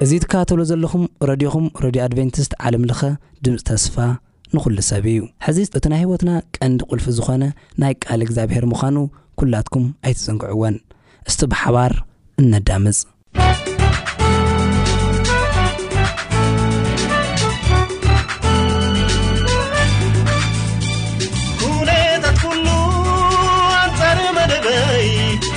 እዚ ትከታተልዎ ዘለኹም ረድዮኹም ረድዮ ኣድቨንቲስት ዓለም ለኸ ድምጺ ተስፋ ንኹሉ ሰብ እዩ። ሕዚ እቲ ናይ ህይወትና ቀንዲ ቁልፊ ዝኾነ ናይ ቃል እግዚኣብሔር ምዃኑ ኩላትኩም ኣይትዘንግዕዎን። እስቲ ብሓባር እነዳምጽ።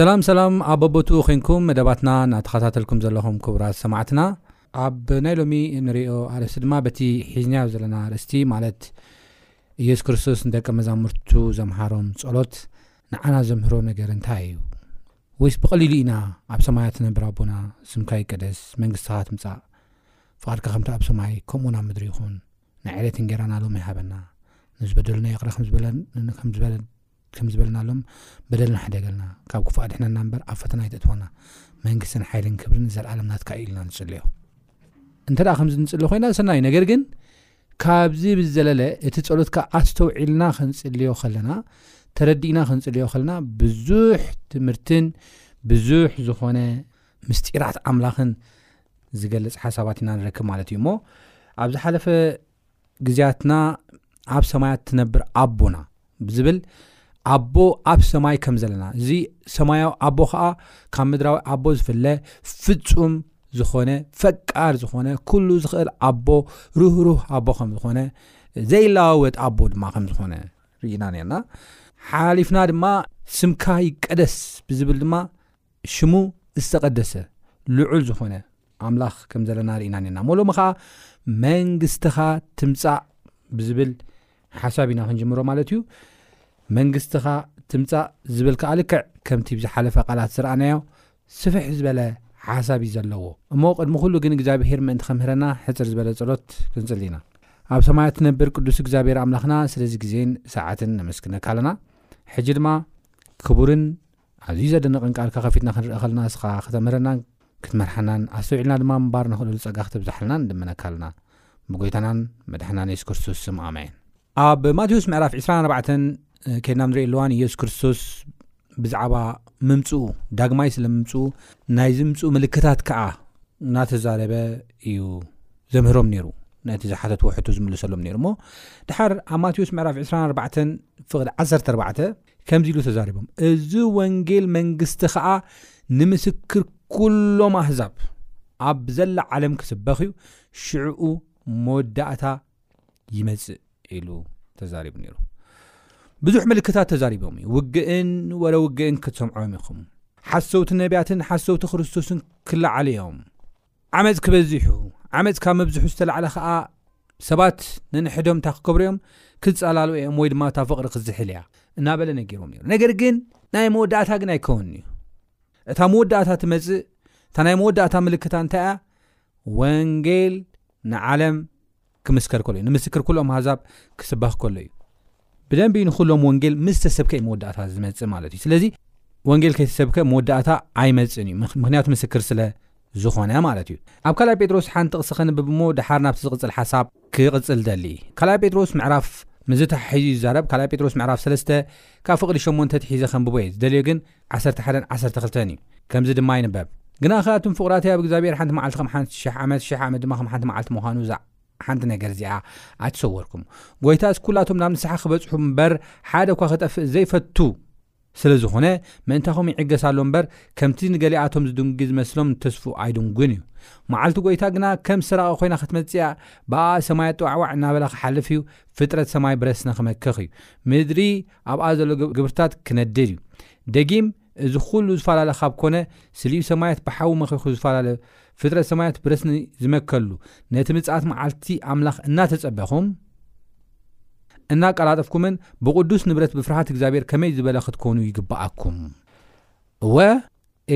ሰላም ሰላም ኣብ ኣቦትኡ ኮንኩም መደባትና እናተኸታተልኩም ዘለኹም ክቡራት ሰማዕትና ኣብ ናይ ሎሚ ንሪኦ ኣርእስቲ ድማ በቲ ሒዝናዮ ዘለና ኣርእስቲ ማለት ኢየሱስ ክርስቶስ ንደቂ መዛሙርቱ ዘምሃሮም ጸሎት ንዓና ዘምህሮ ነገር እንታይ እዩ? ወይስ ብቐሊሉ ኢና ኣብ ሰማያት ትነብር ኣቦና ስምካ ይቀደስ መንግስትኻ ትምጻእ ፍቓድካ ከምቲ ኣብ ሰማይ ከምኡውን ኣብ ምድሪ ይኹን ናይ ዕለት እንጌራና ሎሚ ይሃበና ንዝበደሉና ይቕረ ከም ዝበለናሎም በደልና ሕደገልና ካብ ክፉእ ኣድሕነና እምበር ኣብ ፈተና ይተእትወና መንግስትን ሓይልን ክብርን ዘለኣለም ናትካ እዩ ኢልና ንጽልዮ እንተ ከምዚ ንጽሊ ኮይና ሰናይ ነገር ግን ካብዚ ብዝዘለለ እቲ ጸሎት ከኣ ኣስተውዒልና ክንጽልዮ ከለና ተረዲእና ክንጽልዮ ከለና ብዙሕ ትምህርትን ብዙሕ ዝኾነ ምስጢራት ኣምላኽን ዝገልጽ ሓሳባት ኢና ንረክብ ማለት እዩ እሞ ኣብ ዝሓለፈ ግዜያትና ኣብ ሰማያት ትነብር ኣቦና ብዝብል ኣቦ ኣብ ሰማይ ከም ዘለና እዚ ሰማያዊ ኣቦ ከዓ ካብ ምድራዊ ኣቦ ዝፍለ ፍፁም ዝኾነ ፈቃር ዝኾነ ኩሉ ዝኽእል ኣቦ ርህሩህ ኣቦ ከም ዝኾነ ዘይለዋወጥ ኣቦ ድማ ከም ዝኾነ ርኢና ነርና ሓሊፍና ድማ ስምካ ይቀደስ ብዝብል ድማ ሽሙ ዝተቐደሰ ልዑል ዝኾነ ኣምላኽ ከም ዘለና ርኢና ነርና መሎሚ ከዓ መንግስትኻ ትምፃእ ብዝብል ሓሳብ ኢና ክንጅምሮ ማለት እዩ መንግስትኻ ትምፃእ ዝብል ከዓ ልክዕ ከምቲ ብዝሓለፈ ቃላት ዝረኣናዮ ስፍሕ ዝበለ ሓሳብ እዩ ዘለዎ እሞ ቅድሚ ኩሉ ግን እግዚኣብሄር ምእንቲ ከምህረና ሕፅር ዝበለ ፀሎት ክንፅሊ ኢና ኣብ ሰማያት ትነብር ቅዱስ እግዚኣብሔር ኣምላኽና ስለዚ ግዜን ሰዓትን ነመስግነካ ኣለና ሕጂ ድማ ክቡርን ኣዝዩ ዘደንቕን ቃልካ ከፊትና ክንርእ ከለና እስኻ ከተምህረናን ክትመርሓናን ኣስተውዒልና ድማ ምንባር ንኽእለሉ ጸጋ ክትብዝሓልና ንልምነካ ኣለና ብጎይታናን መድሓናን የሱስ ክርስቶስ ስም ኣሜን ኣብ ማቴዎስ ምዕራፍ 24 ከድና ንሪኦ ኣለዋን የሱስ ክርስቶስ ብዛዕባ ምምፅኡ ዳግማይ ስለ ምምፅኡ ናይ ዝምፅኡ ምልክታት ከዓ እናተዛረበ እዩ ዘምህሮም ነይሩ ነቲ ዝሓተትዎ ሕቶ ዝምልሰሎም ነይሩ እሞ ድሓር ኣብ ማቴዎስ ምዕራፍ 24 ፍቕዲ 14 ከምዚ ኢሉ ተዛሪቦም እዚ ወንጌል መንግስቲ ኸዓ ንምስክር ኩሎም ኣህዛብ ኣብ ዘላ ዓለም ክስበኽ እዩ ሽዕኡ መወዳእታ ይመጽእ ኢሉ ተዛሪቡ ነይሩ ብዙሕ ምልክታት ተዛሪቦም እዩ ውግእን ወረ ውግእን ክትሰምዖም ኢኹም ሓሰውቲ ነቢያትን ሓሰውቲ ክርስቶስን ክለዓሉ እዮም ዓመጽ ክበዚሑ፣ ዓመጽ ካብ ምብዝሑ ዝተላዕለ ከኣ ሰባት ነንሕዶም እንታይ ክገብሩ እዮም ክጻላልኡ እዮም ወይ ድማ እታ ፍቕሪ ክዝሕል እያ እናበለ ነጊሮም ነይሩ ነገር ግን ናይ መወዳእታ ግን ኣይከውን እዩ እታ መወዳእታ ትመጽእ እታ ናይ መወዳእታ ምልክታ እንታይ እያ ወንጌል ንዓለም ክምስከር ከሎ እዩ ንምስክር ኩሎም ኣሕዛብ ክስበኽ ከሎ እዩ ብደንቢ ንኹሎም ወንጌል ምስ ተሰብከ እዩ መወዳእታ ዝመፅእ ማለት እዩ ስለዚ ወንጌል ከይተሰብከ መወዳእታ ኣይመፅእን እዩ ምክንያቱ ምስክር ስለ ዝኾነ ማለት እዩ ኣብ ካልኣይ ጴጥሮስ ሓንቲ ጥቕሲ ከንብብ እሞ ድሓር ናብቲ ዝቕፅል ሓሳብ ክቕፅል ደሊ ካልኣይ ጴጥሮስ ምዕራፍ ምዚ ተሓሒዙ ይዛረብ ካልኣይ ጴጥሮስ ምዕራፍ ሰለስተ ካብ ፍቕዲ ሸሞንተ ትሒዘ ከንብቦ እየ ዝደልዮ ግን ዓሰርተ ሓደን ዓሰርተ ክልተን እዩ። ከምዚ ድማ ይንበብ፣ ግና ኸኣ ኣቱም ፍቑራተይ፣ ኣብ እግዚኣብሄር ሓንቲ መዓልቲ ኸም ሓንቲ ሽሕ ዓመት፣ ሽሕ ዓመት ድማ ኸም ሓንቲ መዓልቲ ምዃኑ እዛ ሓንቲ ነገር እዚኣ ኣይትሰወርኩም። ጐይታስ ኵላቶም ናብ ንስሓ ኽበጽሑ እምበር፣ ሓደ እኳ ኽጠፍእ ዘይፈቱ ስለ ዝዀነ፣ ምእንታኹም ይዕገስ ኣሎ እምበር፣ ከምቲ ንገሊኣቶም ዝድንጒ ዝመስሎም ንተስፉ ኣይድንጒን እዩ። መዓልቲ ጐይታ ግና ከም ሰራቒ ዀይና ኽትመጽእ እያ፣ ብኣኣ ሰማያት ጥዋዕዋዕ እናበለ ኽሓልፍ እዩ፣ ፍጥረት ሰማይ ብረስኒ ኽመክኽ እዩ፣ ምድሪ ኣብኣ ዘሎ ግብርታት ክነድድ እዩ። ደጊም እዚ ኩሉ ዝፋላለ ካብ ኮነ ስሊብ ሰማያት ብሓዊ መኺኹ ዝፋላለ ፍጥረት ሰማያት ብረስኒ ዝመከሉ ነቲ ምጽኣት መዓልቲ ኣምላኽ እናተጸበኹም እናቀላጠፍኩምን ብቕዱስ ንብረት ብፍርሃት እግዚኣብሔር ከመይ ዝበለ ክትኮኑ ይግብኣኩም። እወ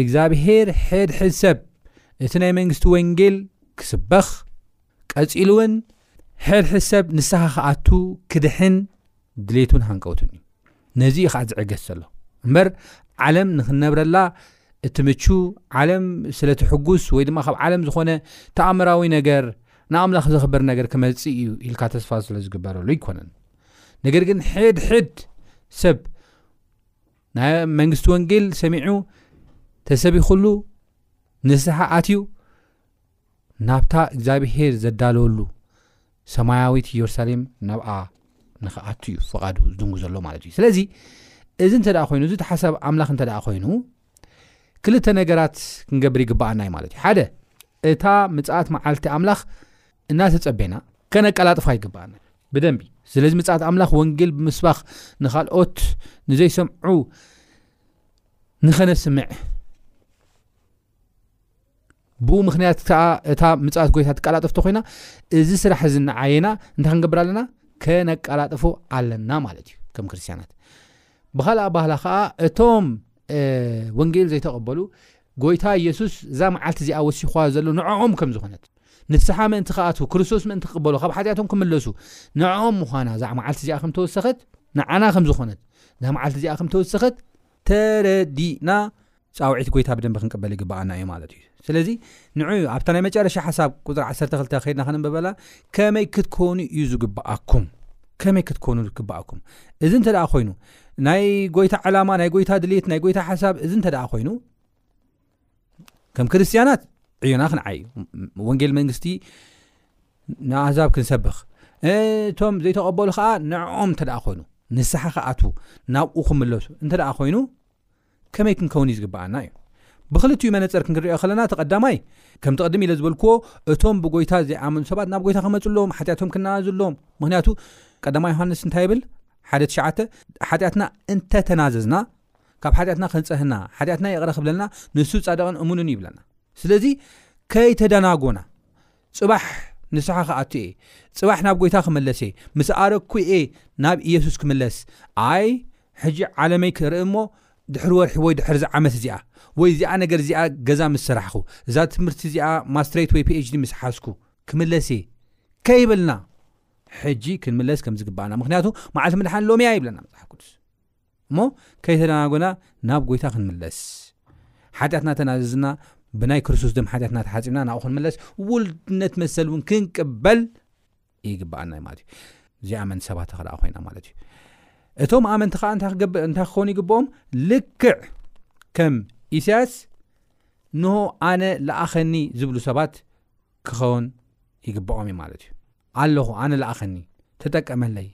እግዚኣብሔር ሕድ ሕድ ሰብ እቲ ናይ መንግስቲ ወንጌል ክስበኽ ቀጺሉውን ሕድ ሕድ ሰብ ንስሓ ክኣቱ ክድሕን ድሌቱን ሃንቀውቱን እዩ ነዚ እዩ ከዓ ዝዕገስ ዘሎ እምበር ዓለም ንክንነብረላ እቲ ምቹ ዓለም ስለ ትሕጉስ ወይ ድማ ካብ ዓለም ዝኾነ ተኣምራዊ ነገር ንኣምላኽ ዘኽብር ነገር ክመፅእ እዩ ኢልካ ተስፋ ስለ ዝግበረሉ ኣይኮነን ነገር ግን ሕድ ሕድ ሰብ ናይ መንግስቲ ወንጌል ሰሚዑ ተሰቢኹሉ ንስሓ ኣትዩ ናብታ እግዚኣብሄር ዘዳለወሉ ሰማያዊት ኢየሩሳሌም ናብኣ ንኽኣቱ እዩ ፍቓዱ ዝድንጉ ዘሎ ማለት እዩ ስለዚ እዚ እንተ ደኣ ኮይኑ እዚ ተሓሳብ ኣምላኽ እንተ ደኣ ኮይኑ ክልተ ነገራት ክንገብር ይግባኣና እዩ ማለት እዩ ሓደ እታ ምጽኣት መዓልቲ ኣምላኽ እናተጸቤና ከነቀላጥፋ ይግባኣና ብደንቢ ስለዚ ምጽኣት ኣምላኽ ወንጌል ብምስባኽ ንኻልኦት ንዘይሰምዑ ንኸነስምዕ ብኡ ምክንያት ከዓ እታ ምፅኣት ጎይታ ትቀላጠፍ ተኮይና እዚ ስራሕ እዚ ንዓየና እንታይ ክንገብር ኣለና ከነቀላጥፎ ኣለና ማለት እዩ ከም ክርስትያናት ብካልኣ ባህላ ከዓ እቶም ወንጌል ዘይተቐበሉ ጎይታ የሱስ እዛ መዓልቲ እዚኣ ወሲኳ ዘሎ ንዕኦም ከም ዝኾነት ንስሓ ምእንቲ ክኣትዉ ክርስቶስ ምእንቲ ክቕበሉ ካብ ሓጢኣቶም ክምለሱ ንዕኦም ምዃና እዛ መዓልቲ እዚኣ ከም ተወሰኸት ንዓና ከም ዝኾነት እዛ መዓልቲ እዚኣ ከም ተወሰኸት ተረዲእና ጻውዒት ጎይታ ብደንቢ ክንቅበል ይግብኣና እዩ ማለት እዩ ስለዚ ንዑ ኣብታ ናይ መጨረሻ ሓሳብ ቁፅሪ 12 ከይድና ክንንበበላ ከመይ ክትኮኑ እዩ ዝግብኣኩም ከመይ ክትኮኑ ዝግብኣኩም እዚ እንተ ደኣ ኮይኑ ናይ ጎይታ ዕላማ ናይ ጎይታ ድሌት ናይ ጎይታ ሓሳብ እዚ እንተ ደኣ ኮይኑ ከም ክርስትያናት ዕዮና ክንዓይ ወንጌል መንግስቲ ንኣዛብ ክንሰብኽ እቶም ዘይተቐበሉ ከዓ ንዕኦም እንተ ኮይኑ ንስሓ ክኣትዉ ናብኡ ክምለሱ እንተ ኮይኑ ከመይ ክንከውን እዩ ዝግብኣና እዩ። ብኽልቲኡ መነጸር ክንሪኦ ከለና እቲ ቀዳማይ ከምቲ ቅድም ኢለ ዝበልክዎ እቶም ብጎይታ ዘይኣመኑ ሰባት ናብ ጎይታ ክመጹ ኣለዎም ሓጢኣቶም ክነኣዙ ኣለዎም ምኽንያቱ ቀዳማይ ዮሃንስ እንታይ ይብል ሓደ ትሽዓተ ሓጢኣትና እንተተናዘዝና ካብ ሓጢኣትና ከንጸህና ሓጢኣትና ይቕረ ክብለልና ንሱ ጻድቕን እሙንን ይብለና ስለዚ ከይተደናጎና ጽባሕ ንስሓ ክኣቱ እየ፣ ጽባሕ ናብ ጐይታ ክምለስ እየ፣ ምስ ኣረግኩ እየ ናብ ኢየሱስ ክምለስ፣ ኣይ ሕጂ ዓለመይ ክርኢ እሞ ድሕሪ ወርሒ ወይ ድሕር'ዛ ዓመት እዚኣ፣ ወይ እዚኣ ነገር እዚኣ ገዛ ምስ ሰራሕኩ፣ እዛ ትምህርቲ እዚኣ ማስትሬት ወይ ፒኤችዲ ምስ ሓዝኩ ክምለስ እየ ከይበልና ሕጂ ክንምለስ ከም ዝግብኣና፣ ምኽንያቱ መዓልቲ ምድሓን ሎሚ እያ ይብለና መጽሓፍ ቅዱስ። እሞ ከይተደናጎና ናብ ጎይታ ክንምለስ ሓጢኣትና ተናዝዝና ብናይ ክርስቶስ ደም ሓጢኣትና ተሓጺብና ናብኡ ክንምለስ ውልድነት መሰል እውን ክንቅበል ይግብኣና እዩ ማለት እዩ ዘይኣመንቲ ሰባት ከኣ ኮይና ማለት እዩ እቶም ኣመንቲ ከዓ እንታይ ክኾኑ ይግብኦም ልክዕ ከም ኢሳያስ ንሆ ኣነ ለኣኸኒ ዝብሉ ሰባት ክኸውን ይግብኦም እዩ ማለት እዩ ኣለኹ ኣነ ለኣኸኒ ተጠቀመለይ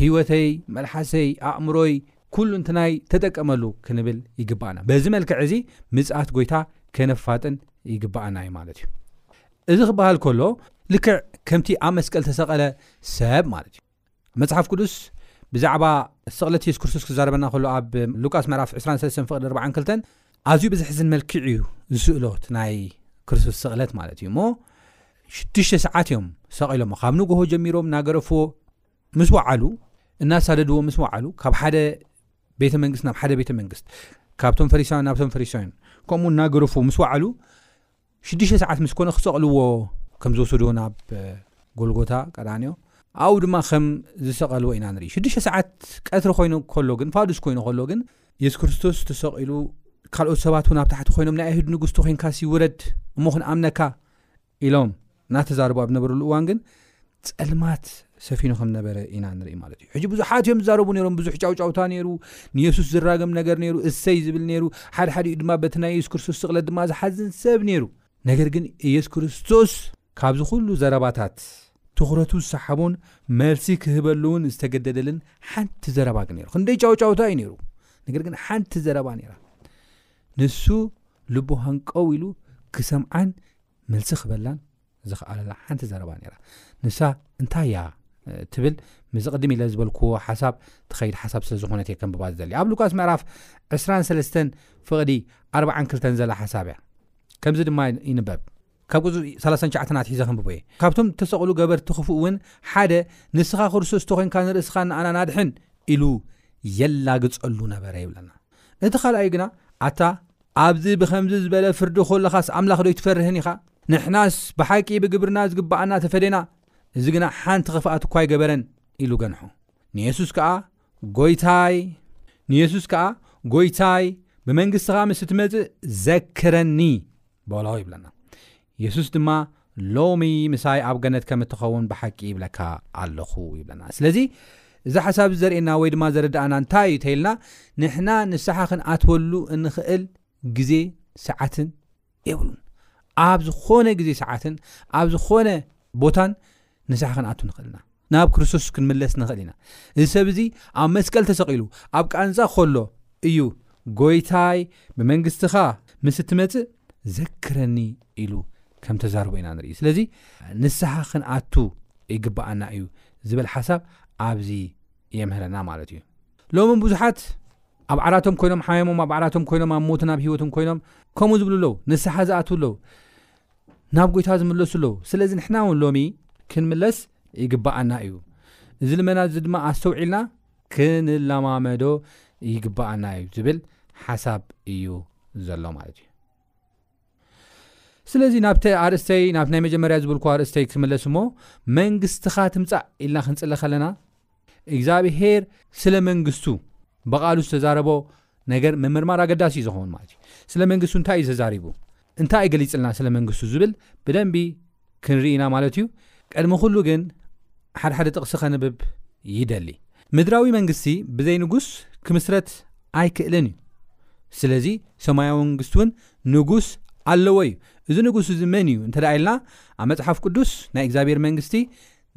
ህይወተይ፣ መልሓሰይ፣ ኣእምሮይ፣ ኩሉ እንትናይ ተጠቀመሉ ክንብል ይግበኣና። በዚ መልክዕ እዚ ምጽኣት ጎይታ ከነፋጥን ይግበኣና እዩ ማለት እዩ። እዚ ክበሃል ከሎ ልክዕ ከምቲ ኣብ መስቀል ተሰቐለ ሰብ ማለት እዩ። መጽሓፍ ቅዱስ ብዛዕባ ስቕለት የሱስ ክርስቶስ ክዛረበና ከሎ ኣብ ሉቃስ ምዕራፍ 23 ፍቕዲ 42 ኣዝዩ ብዘሕዝን መልክዕ እዩ ዝስእሎት ናይ ክርስቶስ ስቕለት ማለት እዩ እሞ ሽዱሽተ ሰዓት እዮም ሰቒሎሞ ካብ ንግሆ ጀሚሮም እናገረፍዎ ምስ ወዓሉ እናሳደድዎ ምስ ወዓሉ ካብ ሓደ ቤተ መንግስት ናብ ሓደ ቤተ መንግስት ካብቶም ፈሪሳውያን ናብቶም ፈሪሳውያን ከምኡ እናገረፉ ምስ ወዓሉ ሽዱሽተ ሰዓት ምስ ኮነ ክሰቕልዎ ከም ዝወሰድዎ ናብ ጎልጎታ ቀዳንዮ ኣብኡ ድማ ከም ዝሰቐልዎ ኢና ንርኢ ሽዱሽተ ሰዓት ቀትሪ ኮይኑ ከሎ ግን ፋዱስ ኮይኑ ከሎ ግን የሱ ክርስቶስ ተሰቒሉ ካልኦት ሰባት እውን ኣብ ታሕቲ ኮይኖም ናይ ኣይሁድ ንጉስቲ ኮንካ ሲውረድ እሞ ክንኣምነካ ኢሎም እናተዛረቡ ኣብ ዝነበርሉ እዋን ግን ጸልማት ሰፊኑ ከም ዝነበረ ኢና ንርኢ ማለት እዩ ሕጂ ብዙሓት እዮም ዝዛረቡ ነይሮም ብዙሕ ጫውጫውታ ነይሩ ንየሱስ ዝራገም ነገር ነይሩ እሰይ ዝብል ነይሩ ሓደ ሓዲኡ ድማ በቲ ናይ የሱስ ክርስቶስ ስቕለት ድማ ዝሓዝን ሰብ ነይሩ ነገር ግን የሱስ ክርስቶስ ካብዚ ኩሉ ዘረባታት ትኹረቱ ዝሰሓቦን መልሲ ክህበሉ እውን ዝተገደደልን ሓንቲ ዘረባ ግን ነይሩ ክንደይ ጫውጫውታ እዩ ነይሩ ነገር ግን ሓንቲ ዘረባ ነይራ ንሱ ልቡ ሃንቀው ኢሉ ክሰምዓን መልሲ ክህበላን ዝኸኣለላ ሓንቲ ዘረባ ነይራ። ንሳ እንታይ እያ ትብል ምስዚ ቅድም ኢለ ዝበልክዎ ሓሳብ ትኸይድ ሓሳብ ስለ ዝኾነት እየ ከንብባ ዝደሊ። ኣብ ሉቃስ ምዕራፍ ዕስራን ሰለስተን ፍቕዲ ኣርብዓን ክልተን ዘላ ሓሳብ እያ። ከምዚ ድማ ይንበብ። ካብ ቁጽሪ ሰላሳን ትሽዓተን ኣትሒዘ ከንብቦ እየ። ካብቶም እተሰቕሉ ገበርቲ ኽፉእ እውን ሓደ፣ ንስኻ ክርስቶስ እንተ ዄንካ ንርእስኻን ንኣናን ኣድሕን ኢሉ የላግጸሉ ነበረ ይብለና። እቲ ኻልኣይ ግና፣ ኣታ ኣብዚ ብኸምዚ ዝበለ ፍርዲ ዀለኻስ ኣምላኽዶ ኣይትፈርህን ኢኻ? ንሕናስ ብሓቂ ብግብርና ዚግብኣና ተፈዴና፣ እዚ ግና ሓንቲ ኽፍኣት እኳ ኣይገበረን ኢሉ ገንሖ። ንየሱስ ከኣ፣ ጐይታይ! ንየሱስ ከኣ፣ ጐይታይ! ብመንግስትኻ ምስ እትመጽእ ዘክረኒ! በሎ ይብለና የሱስ ድማ ሎሚ ምሳይ ኣብ ገነት ከም እትኸውን ብሓቂ ይብለካ ኣለኹ ይብለና ስለዚ እዚ ሓሳብ እዚ ዘርእየና ወይ ድማ ዘረዳእና እንታይ እዩ ተይልና ንሕና ንስሓ ክንኣትወሉ እንኽእል ግዜ ሰዓትን የብሉን ኣብ ዝኾነ ግዜ ሰዓትን ኣብ ዝኾነ ቦታን ንስሓ ክንኣቱ ንኽእልና ናብ ክርስቶስ ክንምለስ ንኽእል ኢና። እዚ ሰብ እዚ ኣብ መስቀል ተሰቒሉ ኣብ ቃንዛ ኸሎ እዩ ጐይታይ ብመንግስትኻ ምስ እትመጽእ ዘክረኒ ኢሉ ከም ተዛርቦ ኢና ንርኢ። ስለዚ ንስሓ ክንኣቱ ይግብኣና እዩ ዝብል ሓሳብ ኣብዚ የምህረና ማለት እዩ። ሎሚ ብዙሓት ኣብ ዓራቶም ኮይኖም ሓሚሞም ኣብ ዓራቶም ኮይኖም ኣብ ሞትን ኣብ ህይወትን ኮይኖም ከምኡ ዝብሉ ኣለዉ ንስሓ ዝኣትዉ ኣለዉ ናብ ጎይታ ዝምለሱ ኣለዉ ስለዚ ንሕና እውን ሎሚ ክንምለስ ይግብኣና እዩ እዚ ልመና እዚ ድማ ኣስተውዒልና ክንለማመዶ ይግብኣና እዩ ዝብል ሓሳብ እዩ ዘሎ ማለት እዩ ስለዚ ናብቲ ኣርእስተይ ናብ ናይ መጀመርያ ዝብልኩ ኣርእስተይ ክምለስ እሞ መንግስትኻ ትምፃእ ኢልና ክንፅለ ከለና እግዝኣብሄር ስለ መንግስቱ ብቓሉ ዝተዛረቦ ነገር ምምርማር ኣገዳሲ እዩ ዝኸውን ማለት እዩ። ስለ መንግስቱ እንታይ እዩ ተዛሪቡ፣ እንታይ እዩ ገሊጽልና ስለ መንግስቱ ዝብል ብደንቢ ክንርኢ ኢና ማለት እዩ። ቅድሚ ኩሉ ግን ሓደ ሓደ ጥቕሲ ከንብብ ይደሊ። ምድራዊ መንግስቲ ብዘይ ንጉስ ክምስረት ኣይክእልን እዩ። ስለዚ ሰማያዊ መንግስቲ እውን ንጉስ ኣለዎ እዩ። እዚ ንጉስ እዚ መን እዩ እንተ ኢልና ኣብ መጽሓፍ ቅዱስ ናይ እግዚኣብሔር መንግስቲ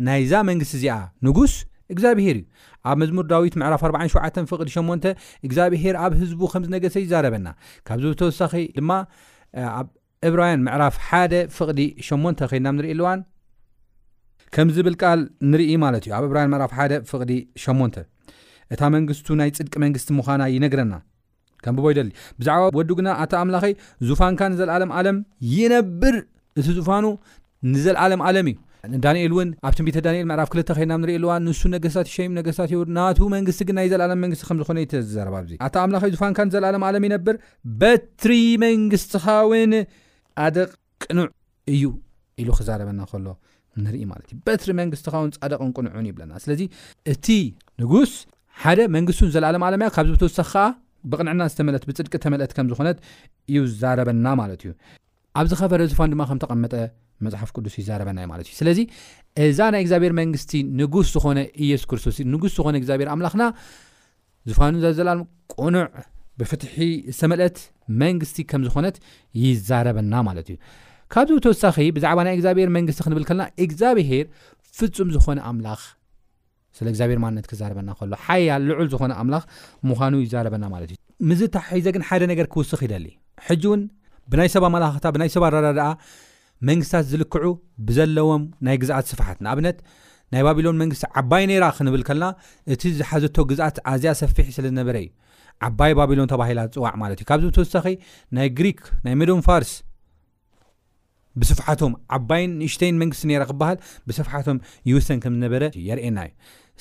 ናይዛ መንግስቲ እዚኣ ንጉስ እግዛብሄር እዩ። ኣብ መዝሙር ዳዊት ምዕራፍ ኣርባዓን ሸውዓተን ፍቕዲ ሸሞንተ እግዛብሄር ኣብ ህዝቡ ከም ዝነገሰ ይዛረበና። ካብዚ ብተወሳኺ ድማ ኣብ ዕብራውያን ምዕራፍ ሓደ ፍቕዲ ሸሞንተ ከይድና ኣብ ንርእየሉ እዋን ከምዚ ዝብል ቃል ንርኢ ማለት እዩ። ኣብ ዕብራውያን ምዕራፍ ሓደ ፍቕዲ ሸሞንተ እታ መንግስቱ ናይ ጽድቂ መንግስቲ ምዃና ይነግረና። ከንብቦ ይደሊ ብዛዕባ ወዱ ግና ኣታ ኣምላኸይ ዙፋንካ ንዘለኣለም ኣለም ይነብር እቲ ዙፋኑ ንዘለኣለም ኣለም እዩ ዳንኤል እውን ኣብ ትንቢተ ዳንኤል ምዕራፍ ክልተ ከይና ንሪኢ ኣለዋ ንሱ ነገስታት ይሸይም ነገስታት ይወድ ናቱ መንግስቲ ግን ናይ ዘለኣለም መንግስቲ ከም ዝኾነ ይተዘረብ ኣብዚ ኣታ ኣምላኸይ ዙፋንካን ዘለኣለም ኣለም ይነብር በትሪ መንግስትኻ እውን ኣደቕ ቅኑዕ እዩ ኢሉ ክዛረበና ከሎ ንርኢ ማለት እዩ በትሪ መንግስትኻውን ጻደቕን ቅኑዑን ይብለና ስለዚ እቲ ንጉስ ሓደ መንግስቱን ዘላለም ኣለም እያ ካብዚ ብተወሳኺ ከዓ ብቕንዕና ዝተመለት ብጽድቂ ተመልእት ከም ዝኾነት እዩ ዛረበና ማለት እዩ ኣብ ዝኸበረ ዝፋን ድማ ከም ተቐመጠ መጽሓፍ ቅዱስ ይዛረበና ማለት እዩ ስለዚ እዛ ናይ እግዚኣብሔር መንግስቲ ንጉስ ዝኾነ ኢየሱስ ክርስቶስ ንጉስ ዝኾነ እግዚኣብሔር ኣምላኽና ዝፋኑ ዘዘላለም ቅኑዕ ብፍትሒ ዝተመልአት መንግስቲ ከም ዝኾነት ይዛረበና ማለት እዩ። ካብዚ ብተወሳኺ ብዛዕባ ናይ እግዚኣብሔር መንግስቲ ክንብል ከለና እግዚኣብሔር ፍጹም ዝኾነ ኣምላኽ ስለ እግዚኣብሔር ማንነት ክዛረበና ከሎ ሓያል ልዑል ዝኾነ ኣምላኽ ምዃኑ ይዛረበና ማለት እዩ ምዚ ተሓሒዘ ግን ሓደ ነገር ክውስኽ ይደሊ ሕጂ እውን ብናይ ሰብ ኣመላኽታ ብናይ ሰብ ኣረዳድኣ መንግስታት ዝልክዑ ብዘለዎም ናይ ግዝኣት ስፍሓት፣ ንኣብነት ናይ ባቢሎን መንግስቲ ዓባይ ነይራ ክንብል ከልና እቲ ዝሓዘቶ ግዝኣት ኣዝያ ሰፊሕ ስለ ዝነበረ እዩ ዓባይ ባቢሎን ተባሂላ ትጽዋዕ ማለት እዩ። ካብዚ ብተወሳኺ ናይ ግሪክ፣ ናይ መዶን ፋርስ ብስፍሓቶም ዓባይን ንእሽተይን መንግስቲ ነይራ ክበሃል ብስፍሓቶም ይውሰን ከም ዝነበረ የርእየና እዩ።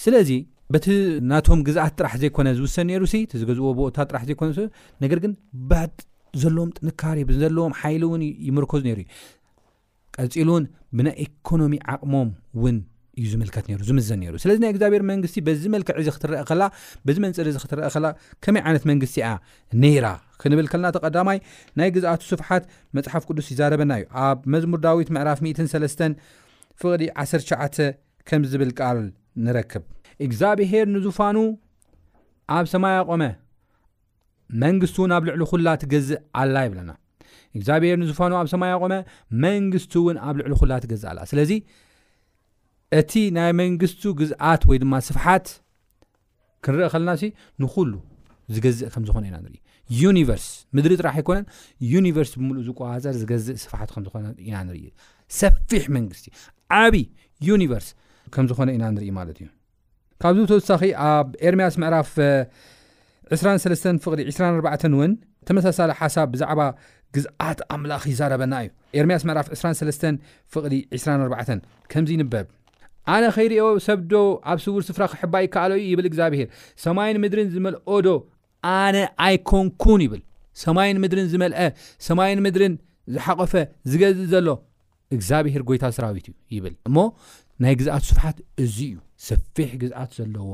ስለዚ በቲ ናቶም ግዝኣት ጥራሕ ዘይኮነ ዝውሰን ነይሩ ሲ እቲ ዝገዝእዎ ቦታታት ጥራሕ ዘይኮነ ነገር ግን ብዘለዎም ጥንካሬ ብዘለዎም ሓይሊ እውን ይምርኮዝ ነይሩ እዩ ቀፂሉ እውን ብናይ ኢኮኖሚ ዓቕሞም እውን እዩ ዝምልከት ነይሩ ዝምዘን ነይሩ ስለዚ ናይ እግዚኣብሔር መንግስቲ በዚ መልክዕ እዚ ክትረአ ከላ በዚ መንፅር እዚ ክትረአ ከላ ከመይ ዓይነት መንግስቲ እያ ነይራ ክንብል ከልና ተቀዳማይ ናይ ግዝኣቱ ስፍሓት መፅሓፍ ቅዱስ ይዛረበና እዩ ኣብ መዝሙር ዳዊት ምዕራፍ 1ሰለስተን ፍቕዲ 19 ከም ዝብል ቃል ንረክብ እግዚኣብሔር ንዙፋኑ ኣብ ሰማይ ኣቆመ መንግስቱውን ኣብ ልዕሊ ኩላ ትገዝእ ኣላ ይብለና እግዚኣብሔር ንዝፋኑ ኣብ ሰማይ ኣቆመ መንግስቱ እውን ኣብ ልዕሊ ኩላ ትገዝእ ኣላ ስለዚ እቲ ናይ መንግስቱ ግዝኣት ወይ ድማ ስፍሓት ክንርኢ ከለና ሲ ንኩሉ ዝገዝእ ከም ዝኾነ ኢና ንርኢ ዩኒቨርስ ምድሪ ጥራሕ ኣይኮነን ዩኒቨርስ ብምሉእ ዝቆፃፀር ዝገዝእ ስፍሓት ከም ዝኾነ ኢና ንርኢ ሰፊሕ መንግስቲ ዓብይ ዩኒቨርስ ከም ዝኾነ ኢና ንርኢ ማለት እዩ ካብዚ ብተወሳኺ ኣብ ኤርምያስ ምዕራፍ ዕስራን ሰለስተን ፍቕዲ ዕስራን ኣርባዕተን እውን ተመሳሳሊ ሓሳብ ብዛዕባ ግዝኣት ኣምላኽ ይዛረበና እዩ። ኤርምያስ ምዕራፍ ዕስራን ሰለስተን ፍቕዲ ዕስራን ኣርባዕተን ከምዚ ይንበብ፣ ኣነ ኸይርእዮ ሰብዶ ኣብ ስውር ስፍራ ኽሕባእ ይከኣሎ እዩ? ይብል እግዚኣብሄር። ሰማይን ምድርን ዝመልኦዶ ኣነ ኣይኰንኩን? ይብል። ሰማይን ምድርን ዝመልአ፣ ሰማይን ምድርን ዝሓቖፈ፣ ዝገዝእ ዘሎ፣ እግዚኣብሄር ጐይታ ሰራዊት እዩ ይብል እሞ ናይ ግዝኣቱ ስፍሓት እዚ እዩ። ሰፊሕ ግዝኣት ዘለዎ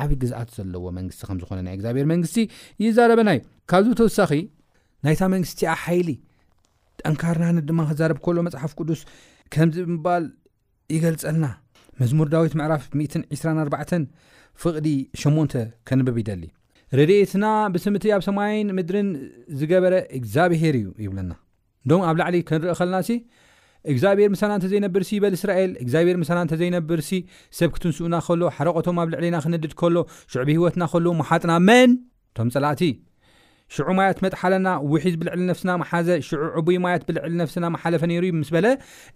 ዓቢ ግዝኣት ዘለዎ መንግስቲ ከም ዝኾነ ናይ እግዚኣብሄር መንግስቲ ይዛረበና እዩ። ካብዚ ብተወሳኺ ናይታ መንግስቲ እቲኣ ሓይሊ፣ ጠንካርናነት ድማ ክዛረብ ከሎ መጽሓፍ ቅዱስ ከምዚ ብምባል ይገልጸልና። መዝሙር ዳዊት ምዕራፍ 124 ፍቕዲ 8 ከንብብ ይደሊ። ረድኤትና ብስም እቲ ኣብ ሰማይን ምድርን ዝገበረ እግዚኣብሄር እዩ ይብለና። ዶም ኣብ ላዕሊ ክንርኢ ከልናሲ እግዚኣብሔር ምሳና እንተዘይነብርሲ ይበል እስራኤል እግዚኣብሔር ምሳና እንተዘይነብርሲ ሰብ ክትንስኡና ከሎ ሓረቆቶም ኣብ ልዕሌና ክነድድ ከሎ ሽዑ ብህይወትና ከለዉ መሓጥና መን ቶም ጸላእቲ ሽዑ ማያት መጥሓለና ውሒዝ ብልዕሊ ነፍስና መሓዘ ሽዑ ዕቡይ ማያት ብልዕሊ ነፍስና መሓለፈ ነይሩ እዩ ምስ በለ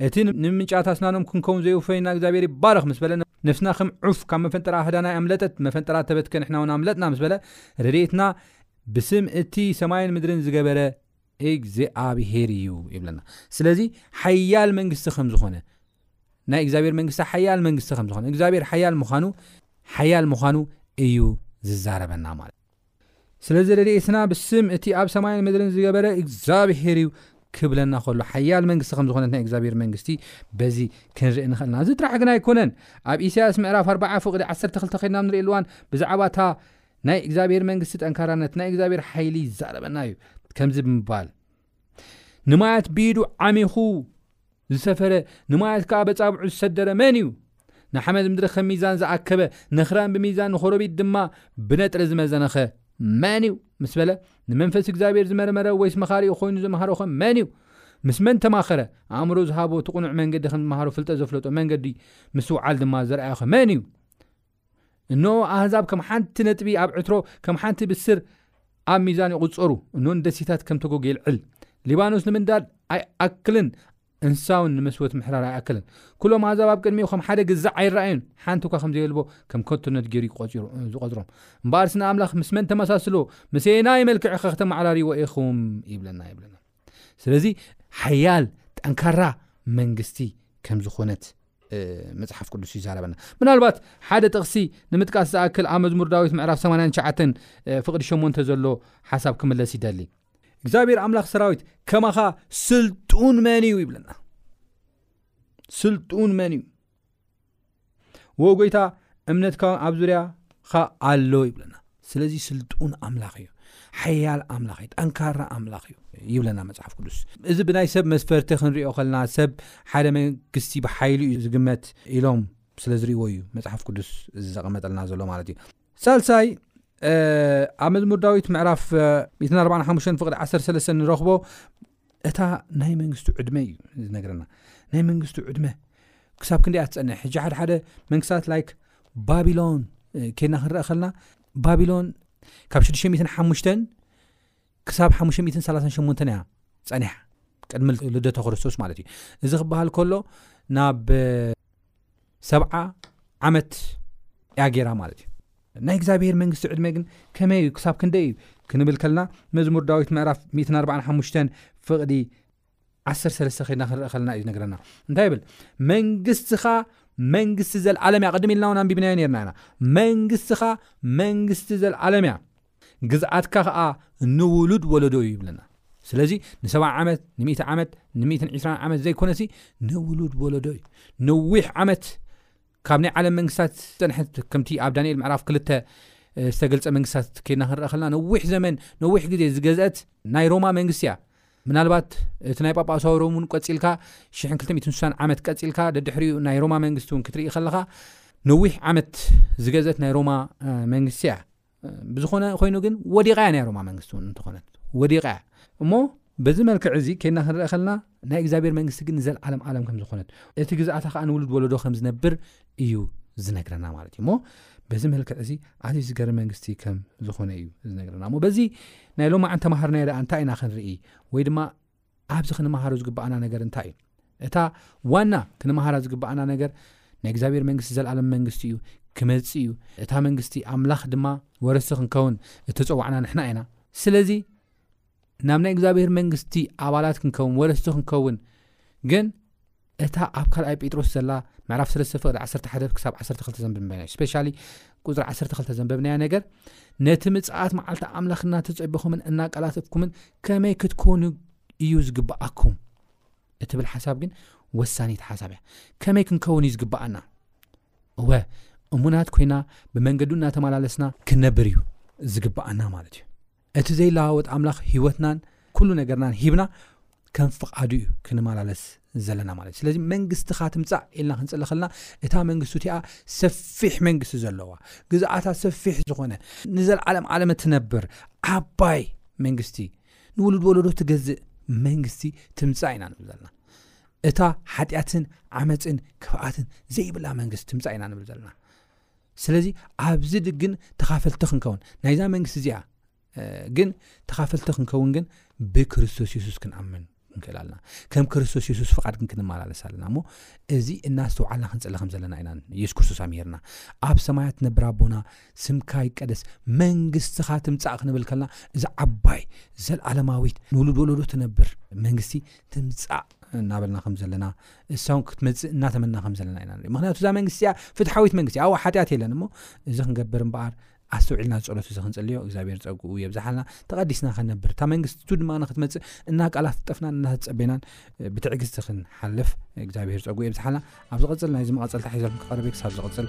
እቲ ንምንጫት ኣስናኖም ክንከውን ዘየውፈይና እግዚኣብሔር ይባረኽ ምስ በለ ነፍስና ከም ዑፍ ካብ መፈንጠራ ኣህዳናይ ኣምለጠት መፈንጠራ ተበትከ ንሕና እውን ኣምለጥና ምስ በለ ረድኤትና ብስም እቲ ሰማይን ምድርን ዝገበረ እግዚኣብሄር እዩ ይብለና ስለዚ ሓያል መንግስቲ ከም ዝኾነ ናይ እግዚኣብሔር መንግስቲ ሓያል መንግስቲ ከም ዝኾነ እግዚኣብሔር ሓያል ምዃኑ ሓያል ምዃኑ እዩ ዝዛረበና ማለት ስለዚ ረድኤትና ብስም እቲ ኣብ ሰማይን ምድርን ዝገበረ እግዚኣብሄር እዩ ክብለና ከሎ ሓያል መንግስቲ ከም ዝኾነት ናይ እግዚኣብሔር መንግስቲ በዚ ክንርኢ ንኽእልና እዚ ጥራሕ ግን ኣይኮነን ኣብ ኢሳያስ ምዕራፍ 4 ፍቅዲ 12 ከድና ንርኢ ኣልዋን ብዛዕባ እታ ናይ እግዚኣብሔር መንግስቲ ጠንካራነት ናይ እግዚኣብሔር ሓይሊ ይዛረበና እዩ ከምዚ ብምባል ንማያት ብኢዱ ዓሚኹ ዝሰፈረ ንማያት ከዓ በፃብዑ ዝሰደረ መን እዩ ንሓመድ ምድሪ ከም ሚዛን ዝኣከበ ንኽራን ብሚዛን ንኾረቢት ድማ ብነጥሪ ዝመዘነኸ መን እዩ ምስ በለ ንመንፈስ እግዚኣብሔር ዝመርመረ ወይስ መኻሪኡ ኮይኑ ዘምሃሮኸ መን እዩ ምስ መን ተማኸረ ኣእምሮ ዝሃቦ እቲ ቁኑዕ መንገዲ ከም ዝመሃሮ ፍልጠት ዘፍለጦ መንገዲ ምስትውዓል ድማ ዘርኣዮኸ መን እዩ እነሆ ኣህዛብ ከም ሓንቲ ነጥቢ ኣብ ዕትሮ ከም ሓንቲ ብስር ኣብ ሚዛን ይቝጸሩ። እነሆ ንደሴታት ከም ተጎግ የልዕል። ሊባኖስ ንምንዳድ ኣይኣክልን፣ እንስሳውን ንመስወት ምሕራር ኣይኣክልን። ኵሎም ኣህዛብ ኣብ ቅድሚኡ ከም ሓደ ግዛዕ ኣይረኣዩን፣ ሓንቲ እኳ ከም ዘየልቦ ከም ከንቱነት ገይሩ እዩ ዝቖጽሮም። እምበኣርሲ ንኣምላኽ ምስ መን ተመሳስሎ፣ ምሰየናይ መልክዕኸ ክተመዓራርይዎ ኢኹም? ይብለና። ስለዚ ሓያል ጠንካራ መንግስቲ ከም ዝኾነት መፅሓፍ ቅዱስ ይዛረበና ምናልባት ሓደ ጥቕሲ ንምጥቃስ ዝኣክል ኣብ መዝሙር ዳዊት ምዕራፍ 89 ፍቕዲ 8 ዘሎ ሓሳብ ክምለስ ይደሊ እግዚኣብሔር ኣምላኽ ሰራዊት ከማኻ ስልጡን መን እዩ ይብለና ስልጡን መን እዩ ወ ጎይታ እምነትካውን ኣብ ዙርያ ኻ ኣሎ ይብለና ስለዚ ስልጡን ኣምላኽ እዩ ሓያል ኣምላኽ እዩ ጠንካራ ኣምላኽ እዩ ይብለና መፅሓፍ ቅዱስ እዚ ብናይ ሰብ መስፈርቲ ክንሪኦ ከለና ሰብ ሓደ መንግስቲ ብሓይሉ እዩ ዝግመት ኢሎም ስለ ዝርእዎ እዩ መፅሓፍ ቅዱስ እዚ ዘቐመጠልና ዘሎ ማለት እዩ ሳልሳይ ኣብ መዝሙር ዳዊት ምዕራፍ 145 ፍቅዲ 13 ንረኽቦ እታ ናይ መንግስቱ ዕድመ እዩ ዝነግረና ናይ መንግስቱ ዕድመ ክሳብ ክንደኣ ትፀንሕ ሕጂ ሓደ ሓደ መንግስታት ላይክ ባቢሎን ኬድና ክንረአ ከልና ባቢሎን ካብ 6ሓ ክሳብ 538 እያ ፀኒሓ ቅድሚ ልደተ ክርስቶስ ማለት እዩ እዚ ክበሃል ከሎ ናብ ሰብዓ ዓመት ያጌራ ማለት እዩ ናይ እግዚኣብሄር መንግስቲ ዕድመ ግን ከመይ እዩ ክሳብ ክንደይ እዩ ክንብል ከልና መዝሙር ዳዊት ምዕራፍ 145 ፍቕዲ 13 ከድና ክንርኢ ከለና እዩ ዝነግረና እንታይ ይብል መንግስትኻ መንግስቲ ዘልዓለም እያ ቅድም ኢልና እውን ኣንቢብናዮ ነርና ኢና መንግስትኻ መንግስቲ ዘልዓለም እያ ግዝኣትካ ከዓ ንውሉድ ወለዶ እዩ ይብለና ስለዚ ንሰባ ዓመት ን ዓመት ን20 ዓመት ዘይኮነሲ ንውሉድ ወለዶ እዩ ነዊሕ ዓመት ካብ ናይ ዓለም መንግስታት ዝጸንሐት ከምቲ ኣብ ዳንኤል ምዕራፍ ክልተ ዝተገልጸ መንግስታት ኬድና ክንረኣ ከለና ነዊሕ ዘመን ነዊሕ ግዜ ዝገዝአት ናይ ሮማ መንግስቲ እያ ምናልባት እቲ ናይ ጳጳሳዊ ሮም እውን ቀፂልካ 260 ዓመት ቀፂልካ ደድሕሪኡ ናይ ሮማ መንግስቲ እውን ክትርኢ ከለካ ነዊሕ ዓመት ዝገዘት ናይ ሮማ መንግስቲ እያ ብዝኾነ ኮይኑ ግን ወዲቓ እያ ነይሮማ መንግስቲ እውን እንተኾነት ወዲቓ እያ እሞ በዚ መልክዕ እዚ ኬድና ክንርአ ከለና ናይ እግዚኣብሔር መንግስቲ ግን ንዘለዓለም ዓለም ከም ዝኾነት እቲ ግዝኣታ ከዓ ንውሉድ ወለዶ ከም ዝነብር እዩ ዝነግረና ማለት እዩ እሞ በዚ መልክዕ እዚ ዓብይ ዝገር መንግስቲ ከም ዝኾነ እዩ ዝነግረና እሞ በዚ ናይ ሎማዓን ተማሃርናዮ ደኣ እንታይ ኢና ክንርኢ ወይ ድማ ኣብዚ ክንመሃሮ ዝግብኣና ነገር እንታይ እዩ? እታ ዋና ክንመሃራ ዝግብኣና ነገር ናይ እግዚኣብሔር መንግስቲ ዘለኣለም መንግስቲ እዩ፣ ክመጽእ እዩ፣ እታ መንግስቲ ኣምላኽ ድማ ወረስቲ ክንከውን እተጸዋዕና ንሕና ኢና። ስለዚ ናብ ናይ እግዚኣብሔር መንግስቲ ኣባላት ክንከውን ወረስቲ ክንከውን ግን እታ ኣብ ካልኣይ ጴጥሮስ ዘላ ምዕራፍ ሰለስተ ፍቕዲ ዓሰርተ ሓደ ክሳብ ዓሰርተ ክልተ ዘንብብና እዩ ስፔሻሊ ቁፅሪ ዓሰርተ ክልተ ዘንበብናያ ነገር ነቲ ምጽኣት መዓልቲ ኣምላኽ እናተጸበኹምን እናቀላተፍኩምን ከመይ ክትኮኑ እዩ ዝግብኣኩም እትብል ሓሳብ ግን ወሳኒት ሓሳብ እያ ከመይ ክንከውን እዩ ዝግብኣና እወ እሙናት ኮይና ብመንገዱ እናተመላለስና ክንነብር እዩ ዝግብኣና ማለት እዩ እቲ ዘይለዋወጥ ኣምላኽ ህይወትናን ኩሉ ነገርናን ሂብና ከም ፍቓዱ እዩ ክንመላለስ ዘለና ማለት እዩ ስለዚ መንግስትኻ ትምጻእ ኢልና ክንጽሊ ከለና እታ መንግስቱ እቲኣ ሰፊሕ መንግስቲ ዘለዋ ግዝኣታ ሰፊሕ ዝኾነ ንዘለዓለም ዓለም እትነብር ዓባይ መንግስቲ ንውሉድ ወለዶ ትገዝእ መንግስቲ ትምጻእ ኢና ንብል ዘለና እታ ሓጢኣትን ዓመፅን ክፍኣትን ዘይብላ መንግስቲ ትምፃእ ኢና ንብል ዘለና ስለዚ ኣብዚ ግን ተኻፈልቲ ክንከውን ናይዛ መንግስቲ እዚኣ ግን ተኻፈልቲ ክንከውን ግን ብክርስቶስ የሱስ ክንኣምን ክንክእል ኣለና ከም ክርስቶስ የሱስ ፍቓድ ግን ክንመላለስ ኣለና እሞ እዚ እናስተውዓልና ክንፅሊ ከም ዘለና ኢና የሱስ ክርስቶስ ኣምሂርና ኣብ ሰማያት ነብር ኣቦና ስምካ ይቀደስ መንግስትኻ ትምፃእ ክንብል ከለና እዚ ዓባይ ዘለዓለማዊት ንውሉድ ወለዶ ትነብር መንግስቲ ትምፃእ እናበልና ከም ዘለና እሳውን ክትመፅእ እናተመና ከም ዘለና ኢና ንሪኦ ምክንያቱ እዛ መንግስቲ እዚኣ ፍትሓዊት መንግስቲ እያ ኣብኡ ሓጢኣት የለን እሞ እዚ ክንገብር እምበኣር ኣስተውዒልና ዝፀሎት እዚ ክንፅልዮ እግዚኣብሔር ፀጉኡ የብዝሓልና ተቐዲስና ከነብር እታ መንግስቲ ቱ ድማ ንክትመፅእ እናቃላፍጠፍናን እናተፀበናን ብትዕግስቲ ክንሓልፍ እግዚኣብሔር ፀጉኡ የብዝሓልና ኣብ ዝቕፅል ናይዚ መቐፀልታ ሒዘልኩም ክቐርብ ክሳብ ዝቕፅል